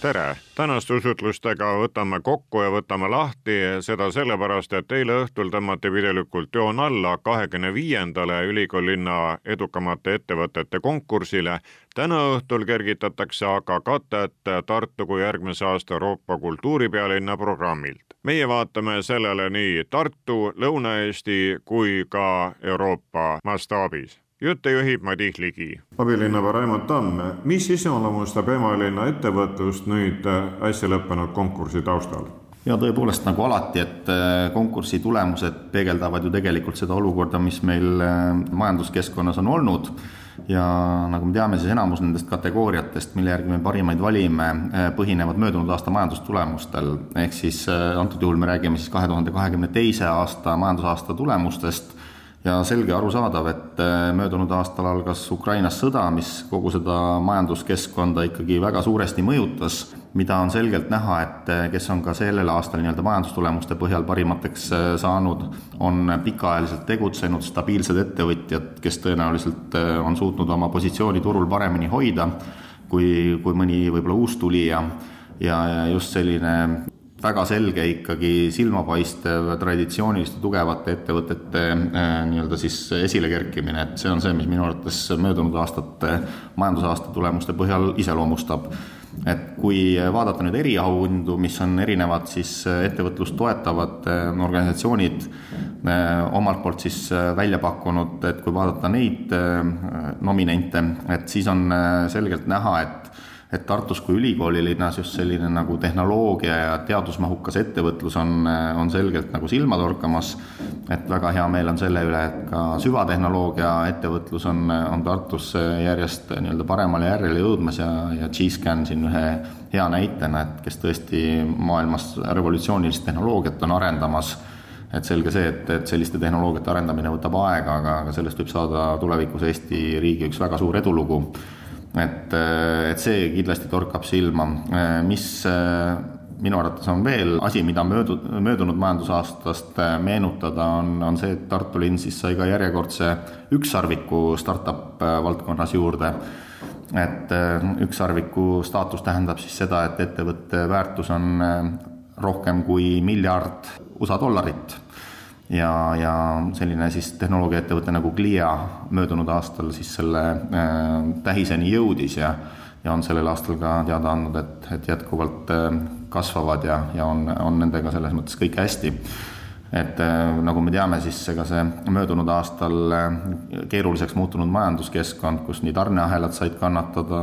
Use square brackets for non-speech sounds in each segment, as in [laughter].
tere, tänaste usutlustega võtame kokku ja võtame lahti, seda sellepärast, et eile õhtul tõmmati pidulikult joon alla kahekümne viiendale ülikoolilinna edukamate ettevõtete konkursile. täna õhtul kergitatakse aga katet Tartu kui järgmise aasta Euroopa kultuuripealinna programmilt. meie vaatame sellele nii Tartu, Lõuna-Eesti kui ka Euroopa mastaabis jutte juhib Madis Ligi. abilinnapea Raimond Tamm, mis iseloomustab Emalinna ettevõtlust nüüd äsja lõppenud konkursi taustal? ja tõepoolest, nagu alati, et äh, konkursi tulemused peegeldavad ju tegelikult seda olukorda, mis meil äh, majanduskeskkonnas on olnud ja nagu me teame, siis enamus nendest kategooriatest, mille järgi me parimaid valime, äh, põhinevad möödunud aasta majandustulemustel. ehk siis antud juhul me räägime siis kahe tuhande kahekümne teise aasta majandusaasta tulemustest ja selge arusaadav, et äh, möödunud aastal algas Ukrainas sõda, mis kogu seda majanduskeskkonda ikkagi väga suuresti mõjutas, mida on selgelt näha, et äh, kes on ka sellel aastal nii-öelda majandustulemuste põhjal parimateks äh, saanud, on pikaajaliselt tegutsenud stabiilsed ettevõtjad, kes tõenäoliselt on suutnud oma positsiooni turul paremini hoida kui, kui mõni võib-olla uustulija ja, ja just selline väga selge ikkagi silmapaistev traditsiooniliste tugevate ettevõtete äh, nii-öelda siis esilekerkimine, et see on see, mis minu arvates möödunud aastate majandusaasta tulemuste põhjal iseloomustab. et kui vaadata nüüd eriauhindu, mis on erinevad siis ettevõtlust toetavad äh, organisatsioonid äh, omalt poolt siis välja pakkunud, et kui vaadata neid nominente, et siis on selgelt näha, et et Tartus kui ülikoolilinnas just selline nagu tehnoloogia ja teadusmahukas ettevõtlus on, on selgelt nagu silma torkamas. et väga hea meel on selle üle, et ka süvatehnoloogia ettevõtlus on, on Tartus järjest nii-öelda paremale järjele jõudmas ja, ja G-Scan siin ühe hea näitena, et kes tõesti maailmas revolutsioonilist tehnoloogiat on arendamas et selge see, et, et selliste tehnoloogiate arendamine võtab aega, aga, aga sellest võib saada tulevikus Eesti riigi üks väga suur edulugu et, äh, et see kindlasti torkab silma, äh, mis äh, minu arvates on veel asi, mida möödu-, möödunud majandusaastast meenutada, on, on see, et Tartu linn siis sai ka järjekordse ükssarviku startup valdkonnas juurde. et ükssarviku staatus tähendab siis seda, et ettevõtte väärtus on rohkem kui miljard USA dollarit ja, ja selline siis tehnoloogiaettevõte nagu Glia möödunud aastal siis selle äh, tähiseni jõudis ja ja on sellel aastal ka teada andnud, et, et jätkuvalt äh, kasvavad ja, ja on, on nendega selles mõttes kõik hästi. et äh, nagu me teame, siis ega see möödunud aastal äh, keeruliseks muutunud majanduskeskkond, kus nii tarneahelad said kannatada,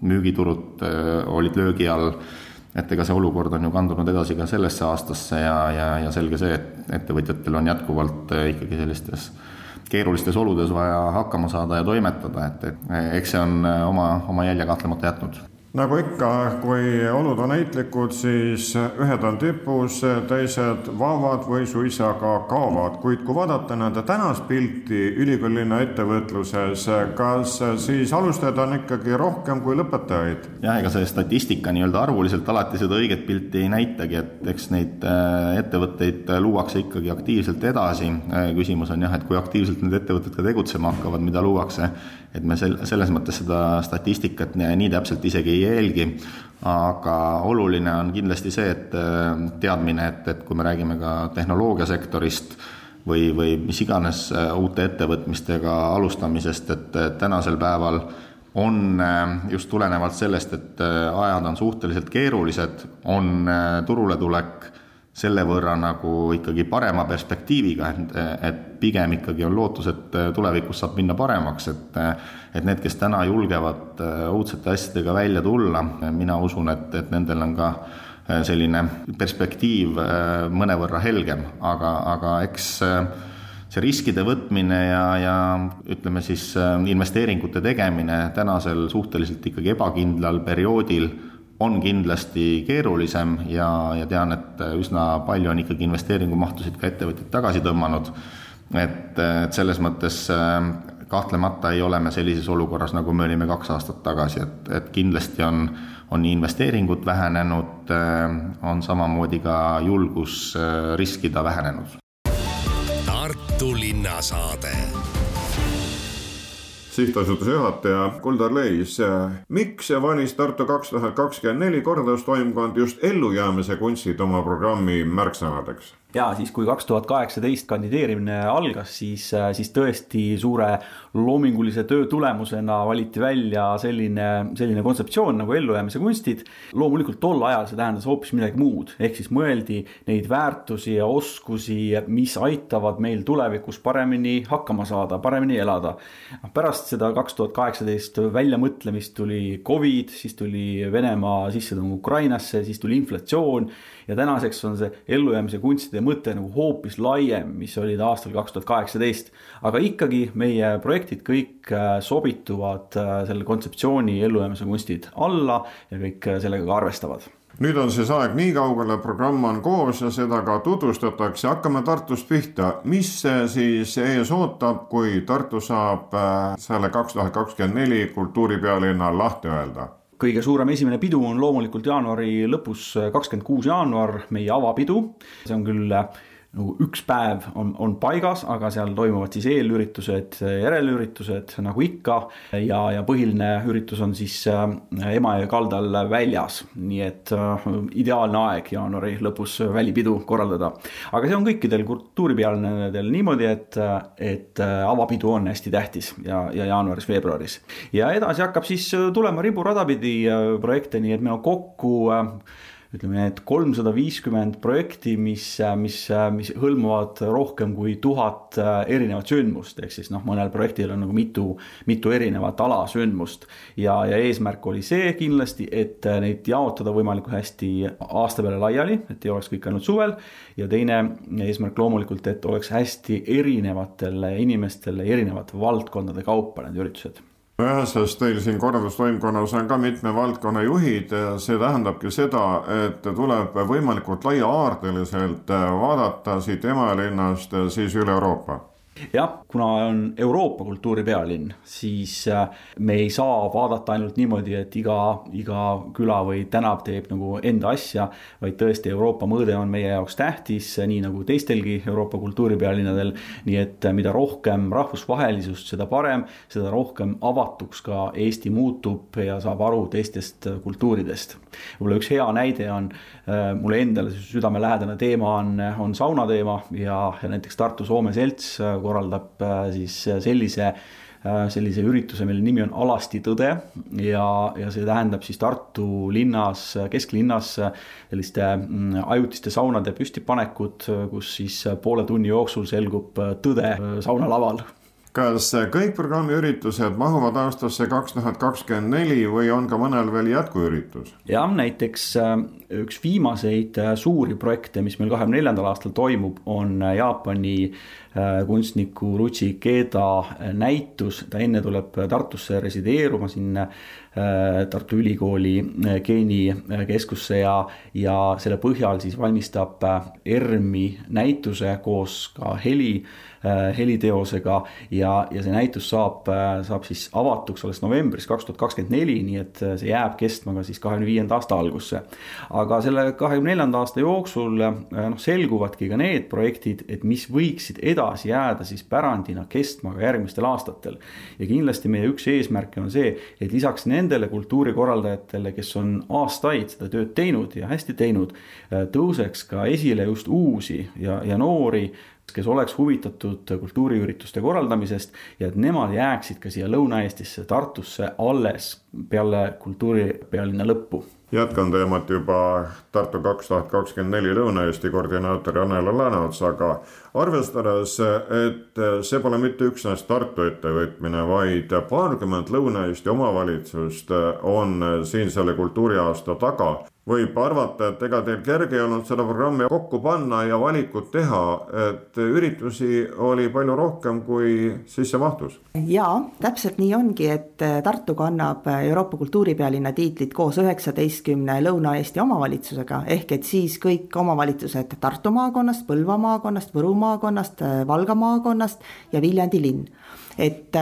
müügiturud äh, olid löögi all et ega see olukord on ju kandunud edasi ka sellesse aastasse ja, ja, ja selge see, et ettevõtjatel on jätkuvalt äh, ikkagi sellistes keerulistes oludes vaja hakkama saada ja toimetada, et, et eks see on äh, oma, oma jälje kahtlemata jätnud nagu ikka, kui olud on heitlikud, siis ühed on tipus, teised vaavad või suisa ka kaovad, kuid kui vaadata nende tänast pilti ülikoolilinna ettevõtluses, kas siis alustajaid on ikkagi rohkem kui lõpetajaid? jah, ega see statistika nii-öelda arvuliselt alati seda õiget pilti ei näitagi, et eks neid äh, ettevõtteid luuakse ikkagi aktiivselt edasi, äh, küsimus on jah, et kui aktiivselt need ettevõtted ka tegutsema hakkavad, mida luuakse, et me sel-, selles mõttes seda statistikat nii täpselt isegi ei jälgi, aga oluline on kindlasti see, et äh, teadmine, et, et kui me räägime ka tehnoloogiasektorist või, või mis iganes äh, uute ettevõtmistega alustamisest, et tänasel päeval on äh, just tulenevalt sellest, et ajad on suhteliselt keerulised, on turule tulek selle võrra nagu ikkagi parema perspektiiviga, et, et pigem ikkagi on lootus, et tulevikus saab minna paremaks, et et need, kes täna julgevad uudsete asjadega välja tulla, mina usun, et, et nendel on ka selline perspektiiv mõnevõrra helgem, aga, aga eks see riskide võtmine ja, ja ütleme siis investeeringute tegemine tänasel suhteliselt ikkagi ebakindlal perioodil on kindlasti keerulisem ja, ja tean, et üsna palju on ikkagi investeeringumahtusid ka ettevõtjad tagasi tõmmanud. et, et selles mõttes äh, kahtlemata ei ole me sellises olukorras, nagu me olime kaks aastat tagasi, et, et kindlasti on, on investeeringud vähenenud, on samamoodi ka julgus riskida vähenenud. Tartu linnasaade sihtasutuse juhataja Kuldar Leis. miks valis Tartu kaks tuhat kakskümmend neli korraldustoimkond just ellujäämise kunstid oma programmi märksõnadeks? Ja siis, kui kaks tuhat kaheksateist kandideerimine algas, siis, siis tõesti suure loomingulise töö tulemusena valiti välja selline, selline kontseptsioon nagu ellujäämise kunstid. loomulikult tol ajal see tähendas hoopis midagi muud, ehk siis mõeldi neid väärtusi ja oskusi, mis aitavad meil tulevikus paremini hakkama saada, paremini elada. Pärast seda kaks tuhat kaheksateist väljamõtlemist tuli Covid, siis tuli Venemaa sissetung Ukrainasse, siis tuli inflatsioon ja tänaseks on see ellujäämise kunstide mõte nagu hoopis laiem, mis oli ta aastal kaks tuhat kaheksateist. aga ikkagi meie projektid kõik äh, sobituvad äh, selle kontseptsiooni ellujäämise kunstid alla ja kõik äh, sellega ka arvestavad nüüd on siis aeg nii kaugele, programm on koos ja seda ka tutvustatakse, hakkame Tartust pihta. mis siis ees ootab, kui Tartu saab selle kaks tuhat kakskümmend neli kultuuripealinna lahti öelda? Kõige suurem esimene pidu on loomulikult jaanuari lõpus, kakskümmend kuus jaanuar, meie avapidu. see on küll nagu üks päev on, on paigas, aga seal toimuvad siis eelüritused, järelüritused nagu ikka. ja, ja põhiline üritus on siis äh, Emajõe kaldal väljas, nii et äh, ideaalne aeg jaanuari lõpus välipidu korraldada. aga see on kõikidel kultuuripealnedel niimoodi, et, et äh, avapidu on hästi tähtis ja, ja jaanuaris-veebruaris. ja edasi hakkab siis tulema riburada pidi projekte, nii et meil on kokku ütleme, need kolmsada viiskümmend projekti, mis, mis, mis hõlmavad rohkem kui tuhat äh, erinevat sündmust, ehk siis noh, mõnel projektil on nagu mitu, mitu erinevat alasündmust. ja, ja eesmärk oli see kindlasti, et äh, neid jaotada võimalikult hästi aasta peale laiali, et ei oleks kõik ainult suvel. ja teine eesmärk loomulikult, et oleks hästi erinevatele inimestele erinevate valdkondade kaupa need üritused sest teil siin korraldustoimkonnas on ka mitme valdkonna juhid, see tähendabki seda, et tuleb võimalikult laiahaardeliselt vaadata siit Emajõe siis üle Euroopa jah, kuna on Euroopa kultuuripealinn, siis äh, me ei saa vaadata ainult niimoodi, et iga, iga küla või tänav teeb nagu enda asja, vaid tõesti Euroopa mõõde on meie jaoks tähtis, nii nagu teistelgi Euroopa kultuuripealinnadel. nii et äh, mida rohkem rahvusvahelisust, seda parem, seda rohkem avatuks ka Eesti muutub ja saab aru teistest äh, kultuuridest. Võib-olla üks hea näide on, mulle endale südamelähedane teema on, on sauna teema ja, ja näiteks Tartu Soome Selts korraldab äh, siis äh, sellise äh, sellise ürituse, mille nimi on Alasti tõde. Ja, ja see tähendab siis Tartu linnas, kesklinnas selliste mm, ajutiste saunade püstipanekut, kus siis poole tunni jooksul selgub tõde saunalaval kas kõik programmi üritused mahuvad aastasse kaks tuhat kakskümmend neli või on ka mõnel veel jätkuüritus? jah, näiteks äh, üks viimaseid äh, suuri projekte, mis meil kahekümne neljandal aastal toimub, on äh, Jaapani kunstniku Ruchi Ikeda näitus, ta enne tuleb Tartusse resideeruma siin Tartu Ülikooli geenikeskusse ja, ja selle põhjal siis valmistab ERM-i näituse koos ka heli Äh, heliteosega ja, ja see näitus saab, äh, saab siis avatuks alles novembris kaks tuhat kakskümmend neli, nii et äh, see jääb kestma ka siis kahekümne viienda aasta algusse. Aga selle kahekümne neljanda aasta jooksul noh, selguvadki ka need projektid, et mis võiksid edasi jääda siis pärandina kestma ka järgmistel aastatel. ja kindlasti meie üks eesmärke on see, et lisaks nendele kultuurikorraldajatele, kes on aastaid seda tööd teinud ja hästi teinud, tõuseks ka esile just uusi ja, ja noori kes oleks huvitatud kultuuriürituste korraldamisest ja et nemad jääksid ka siia Lõuna-Eestisse, Tartusse alles peale kultuuripealinna lõppu jätkan teemat juba Tartu kaks tuhat kakskümmend neli Lõuna-Eesti koordinaator Janela Lääneots, aga arvestades, et see pole mitte üksnes Tartu ettevõtmine, vaid paarkümmend Lõuna-Eesti omavalitsust on siin selle kultuuriaasta taga võib arvata, et ega teil kerge ei olnud seda programmi kokku panna ja valikut teha, et üritusi oli palju rohkem, kui sisse mahtus. jaa, täpselt nii ongi, et Tartu kannab Euroopa kultuuripealinna tiitlit koos üheksateistkümne Lõuna-Eesti omavalitsusega, ehk et siis kõik omavalitsused Tartu maakonnast, Põlva maakonnast, Võru maakonnast, Valga maakonnast ja Viljandi linn et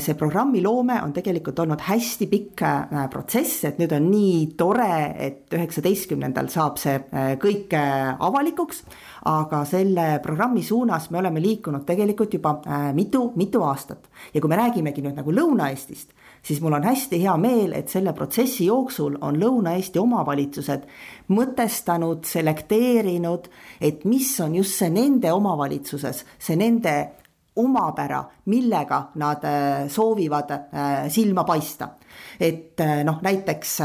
see programmi loome on tegelikult olnud hästi pikk protsess, et nüüd on nii tore, et üheksateistkümnendal saab see kõik avalikuks, aga selle programmi suunas me oleme liikunud tegelikult juba mitu, mitu aastat. ja kui me räägimegi nüüd nagu Lõuna-Eestist, siis mul on hästi hea meel, et selle protsessi jooksul on Lõuna-Eesti omavalitsused mõtestanud, selekteerinud, et mis on just see nende omavalitsuses, see nende omapära, millega nad äh, soovivad äh, silma paista. et äh, noh, näiteks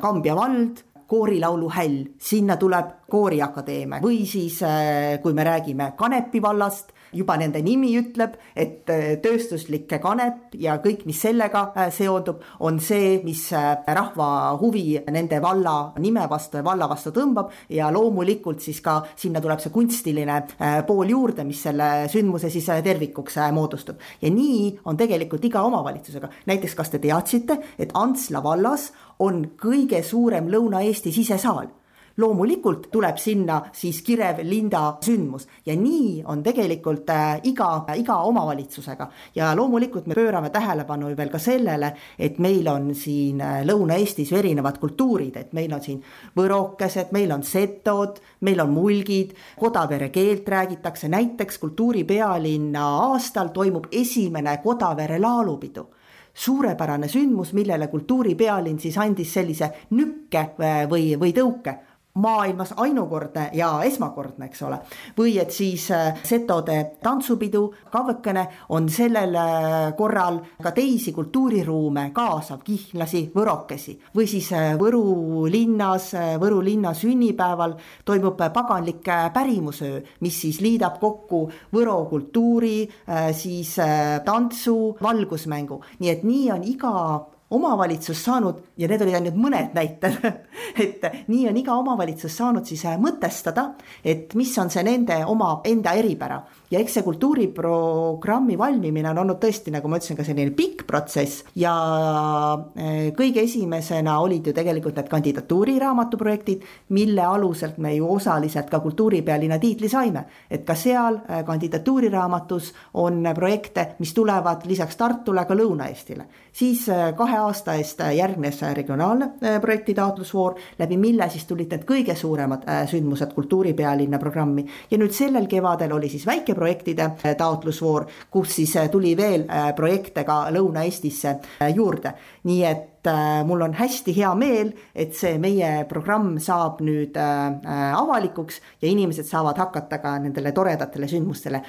Kambja vald koorilaulu häll, sinna tuleb kooriakadeemia või siis kui me räägime Kanepi vallast, juba nende nimi ütleb, et äh, tööstuslik kanep ja kõik, mis sellega äh, seondub, on see, mis äh, rahva huvi nende valla nime vastu ja valla vastu tõmbab. Ja loomulikult siis ka sinna tuleb see kunstiline pool juurde, mis selle sündmuse siis tervikuks moodustub. ja nii on tegelikult iga omavalitsusega, näiteks kas te teadsite, et Antsla vallas on kõige suurem Lõuna-Eesti sisesaal loomulikult tuleb sinna siis kirev Linda sündmus ja nii on tegelikult äh, iga, iga omavalitsusega. ja loomulikult me pöörame tähelepanu veel ka sellele, et meil on siin äh, Lõuna-Eestis ju erinevad kultuurid, et meil on siin võrokesed, meil on setod, meil on mulgid, Kodavere keelt räägitakse, näiteks kultuuripealinna aastal toimub esimene Kodavere laulupidu. Suurepärane sündmus, millele kultuuripealinn siis andis sellise nükke äh, või, või tõuke maailmas ainukordne ja esmakordne, eks ole. või et siis äh, setode tantsupidu, kavõkene on sellel äh, korral ka teisi kultuuriruume kaasav, kihnlasi, võrokesi. või siis äh, Võru linnas, Võru linna sünnipäeval toimub paganlik pärimusöö, mis siis liidab kokku Võro kultuuri, siis tantsu, valgusmängu, nii et nii on iga omavalitsus saanud ja need olid ainult mõned näited [laughs] et nii on iga omavalitsus saanud siis äh, mõtestada, et mis on see nende oma enda eripära ja eks see kultuuriprogrammi valmimine on olnud tõesti, nagu ma ütlesin, ka selline pikk protsess ja äh, kõige esimesena olid ju tegelikult need kandidatuuriraamatu projektid, mille aluselt me ju osaliselt ka kultuuripealinna tiitli saime. et ka seal äh, kandidatuuriraamatus on projekte, mis tulevad lisaks Tartule ka Lõuna-Eestile. siis kahe aasta eest järgnes regionaalne projekti taotlusvoor, läbi mille siis tulid need kõige suuremad sündmused kultuuripealinna programmi ja nüüd sellel kevadel oli siis väike projektide äh, taotlusvoor, kus siis äh, tuli veel äh, projekte ka Lõuna-Eestisse juurde. nii et mul on hästi hea meel, et see meie programm saab nüüd avalikuks ja inimesed saavad hakata ka nendele toredatele sündmustele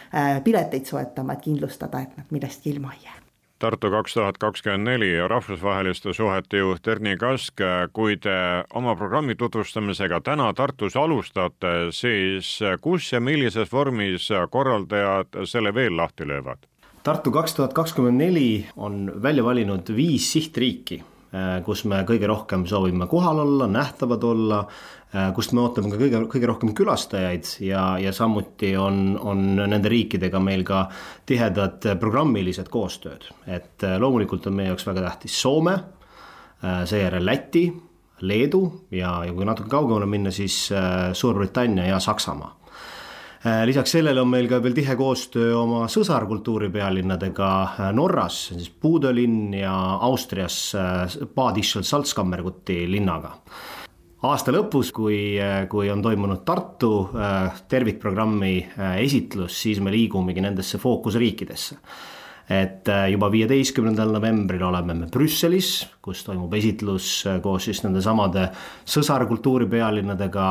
pileteid soetama, et kindlustada, et nad millestki ilma ei jää Tartu kaks tuhat kakskümmend neli rahvusvaheliste suhete juht Erni Kask, kui te oma programmi tutvustamisega täna Tartus alustate, siis kus ja millises vormis korraldajad selle veel lahti löövad? Tartu kaks tuhat kakskümmend neli on välja valinud viis sihtriiki kus me kõige rohkem soovime kohal olla, nähtavad olla, kust me ootame ka kõige, kõige rohkem külastajaid ja, ja samuti on, on nende riikidega meil ka tihedad programmilised koostööd. et äh, loomulikult on meie jaoks väga tähtis Soome, seejärel Läti, Leedu ja, ja kui natuke kaugemale minna, siis Suurbritannia ja Saksamaa Äh, lisaks sellele on meil ka veel tihe koostöö oma sõsarkultuuripealinnadega äh, Norras, siis Puudelinn ja Austrias äh, Bad Ischl-Salzkammerguti linnaga aasta lõpus, kui, kui on toimunud Tartu tervikprogrammi esitlus, siis me liigumegi nendesse fookusriikidesse. et juba viieteistkümnendal novembril oleme me Brüsselis, kus toimub esitlus koos siis nende samade sõsarkultuuripealinnadega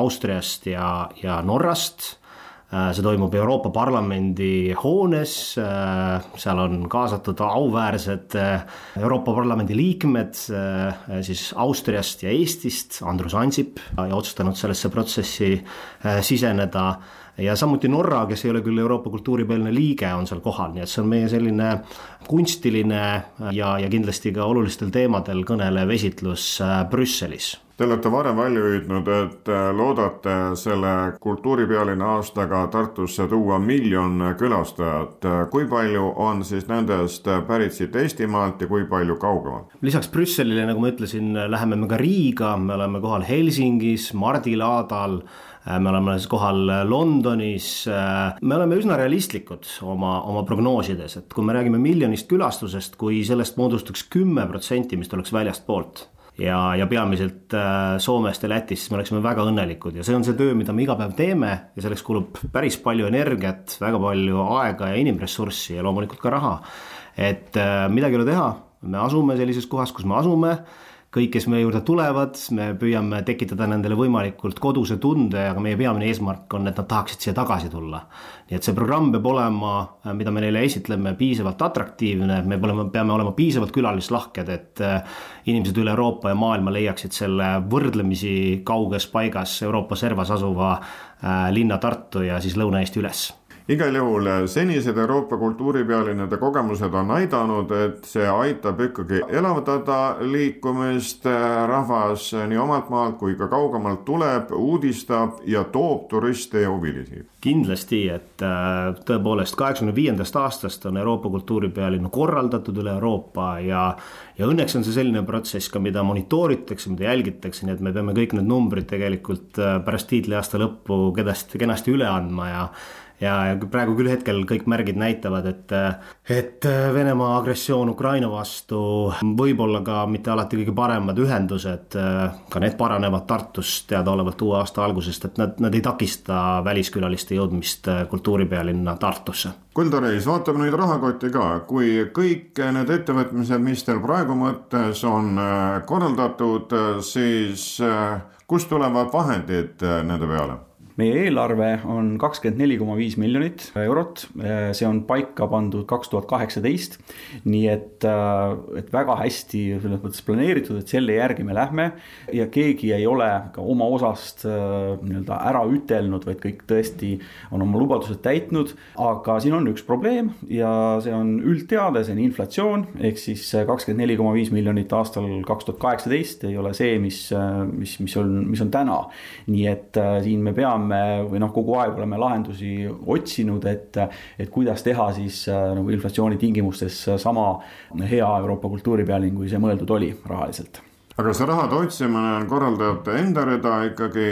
Austriast ja, ja Norrast Äh, see toimub Euroopa Parlamendi hoones, äh, seal on kaasatud auväärsed äh, Euroopa Parlamendi liikmed siis Austriast ja Eestist, Andrus Ansip ja otsustanud sellesse protsessi siseneda ja samuti Norra, kes ei ole küll Euroopa kultuuripealne liige, on seal kohal, nii et see on meie selline kunstiline ja, ja kindlasti ka olulistel teemadel kõnelev esitlus Brüsselis Te olete varem välja hüüdnud, et loodate selle kultuuripealinna aastaga Tartusse tuua miljon külastajat. kui palju on siis nendest pärit siit Eestimaalt ja kui palju kaugemalt? lisaks Brüsselile, nagu ma ütlesin, läheme me ka Riiga, me oleme kohal Helsingis, Mardilaadal me oleme kohal Londonis, me oleme üsna realistlikud oma, oma prognoosides, et kui me räägime miljonist külastusest, kui sellest moodustuks kümme protsenti, mis tuleks väljastpoolt ja, ja peamiselt äh, Soomest ja Lätist, siis me oleksime väga õnnelikud. Ja see on see töö, mida me iga päev teeme ja selleks kulub päris palju energiat, väga palju aega ja inimressurssi ja loomulikult ka raha. et äh, midagi ei ole teha, me asume sellises kohas, kus me asume kõik, kes meie juurde tulevad, me püüame tekitada nendele võimalikult koduse tunde, aga meie peamine eesmärk on, et nad tahaksid siia tagasi tulla. nii et see programm peab olema, mida me neile esitleme, piisavalt atraktiivne, me peame, peame olema piisavalt külalislahked, et äh, inimesed üle Euroopa ja maailma leiaksid selle võrdlemisi kauges paigas Euroopa servas asuva äh, linna Tartu ja siis Lõuna-Eesti üles igal juhul eh, senised Euroopa kultuuripealinnade kogemused on näidanud, et see aitab ikkagi elavdada liikumist, eh, rahvas nii omalt maalt kui ka kaugemalt tuleb, uudistab ja toob turiste ja huvilisi. kindlasti, et eh, tõepoolest kaheksakümne viiendast aastast on Euroopa kultuuripealinnu korraldatud üle Euroopa ja ja õnneks on see selline protsess ka, mida monitooritakse, mida jälgitakse, nii et me peame kõik need numbrid tegelikult pärast tiitliaasta lõppu kenasti, kenasti üle andma ja ja, ja praegu küll hetkel kõik märgid näitavad, et, et Venemaa agressioon Ukraina vastu, võib-olla ka mitte alati kõige paremad ühendused, ka need paranevad Tartus teadaolevalt uue aasta algusest, et nad, nad ei takista väliskülaliste jõudmist kultuuripealinna Tartusse. Kuldo Reis, vaatame nüüd rahakotti ka, kui kõik need ettevõtmised, mis teil praegu mõttes on korraldatud, siis kust tulevad vahendid nende peale? Meie eelarve on kakskümmend neli koma viis miljonit eurot, see on paika pandud kaks tuhat kaheksateist. nii et, äh, et väga hästi selles mõttes planeeritud, et selle järgi me lähme ja keegi ei ole ka oma osast äh, nii-öelda ära ütelnud, vaid kõik tõesti on oma lubadused täitnud. aga siin on üks probleem ja see on üldteada, see on inflatsioon, ehk siis kakskümmend neli koma viis miljonit aastal kaks tuhat kaheksateist ei ole see, mis, mis, mis on, mis on täna. nii et äh, siin me peame oleme või noh, kogu aeg oleme lahendusi otsinud, et, et kuidas teha siis äh, nagu inflatsiooni tingimustes sama hea Euroopa kultuuripealinn, kui see mõeldud oli rahaliselt. Aga see rahade otsimine on korraldajate enda rida ikkagi,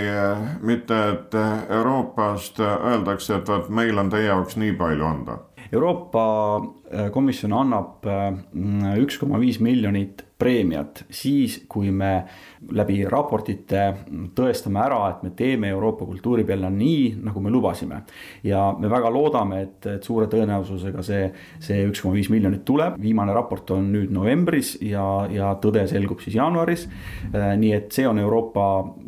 mitte et Euroopast öeldakse, et vot meil on teie jaoks nii palju anda. Euroopa äh, Komisjon annab äh, üks koma viis miljonit preemiat siis, kui me läbi raportite tõestame ära, et me teeme Euroopa kultuuripealina nii, nagu me lubasime. ja me väga loodame, et, et suure tõenäosusega see, see üks koma viis miljonit tuleb, viimane raport on nüüd novembris ja, ja tõde selgub siis jaanuaris. Äh, nii et see on Euroopa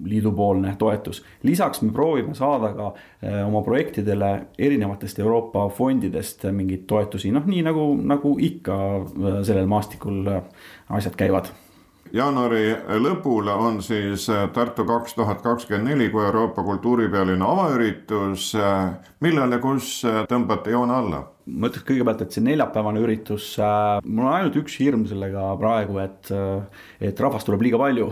Liidu poolne toetus. lisaks me proovime saada ka äh, oma projektidele erinevatest Euroopa fondidest mingeid toetusi, noh, nii nagu, nagu ikka äh, sellel maastikul asjad käivad jaanuari lõpul on siis Tartu kaks tuhat kakskümmend neli kui Euroopa kultuuripealinna avaüritus. millal ja kus tõmbate joone alla? Ma ütleks kõigepealt, et see neljapäevane üritus äh,, mul on ainult üks hirm sellega praegu, et, äh, et rahvast tuleb liiga palju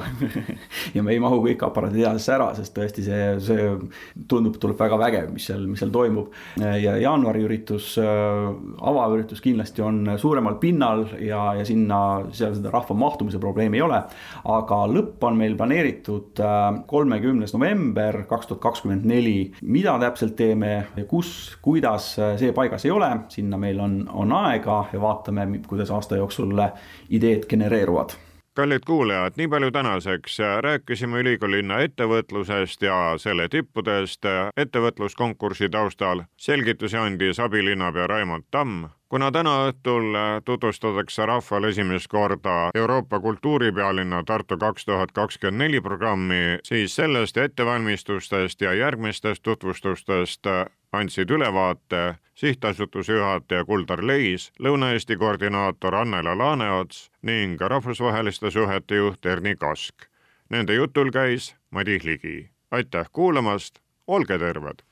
[laughs] ja me ei mahu kõik aparaaditehasesse ära, sest tõesti see, see tundub, tuleb väga vägev, mis seal, mis seal toimub. ja jaanuari üritus äh,, avaüritus kindlasti on suuremal pinnal ja, ja sinna, seal seda rahva mahtumise probleemi ei ole. aga lõpp on meil planeeritud kolmekümnes november kaks tuhat kakskümmend neli. mida täpselt teeme, kus, kuidas, see paigas ei ole sinna meil on, on aega ja vaatame, kuidas aasta jooksul ideed genereeruvad kallid kuulajad, nii palju tänaseks. rääkisime ülikoolilinna ettevõtlusest ja selle tippudest ettevõtluskonkursi taustal. selgitusi andis abilinnapea Raimond Tamm. Kuna täna õhtul tutvustatakse rahvale esimest korda Euroopa kultuuripealinna Tartu kaks tuhat kakskümmend neli programmi, siis sellest ettevalmistustest ja järgmistest tutvustustest andsid ülevaate sihtasutuse juhataja Kuldar Leis, Lõuna-Eesti koordinaator Annela Laaneots ning rahvusvaheliste suhete juht Erni Kask. Nende jutul käis Madis Ligi. aitäh kuulamast, olge terved!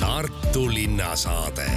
Tartu linnasaade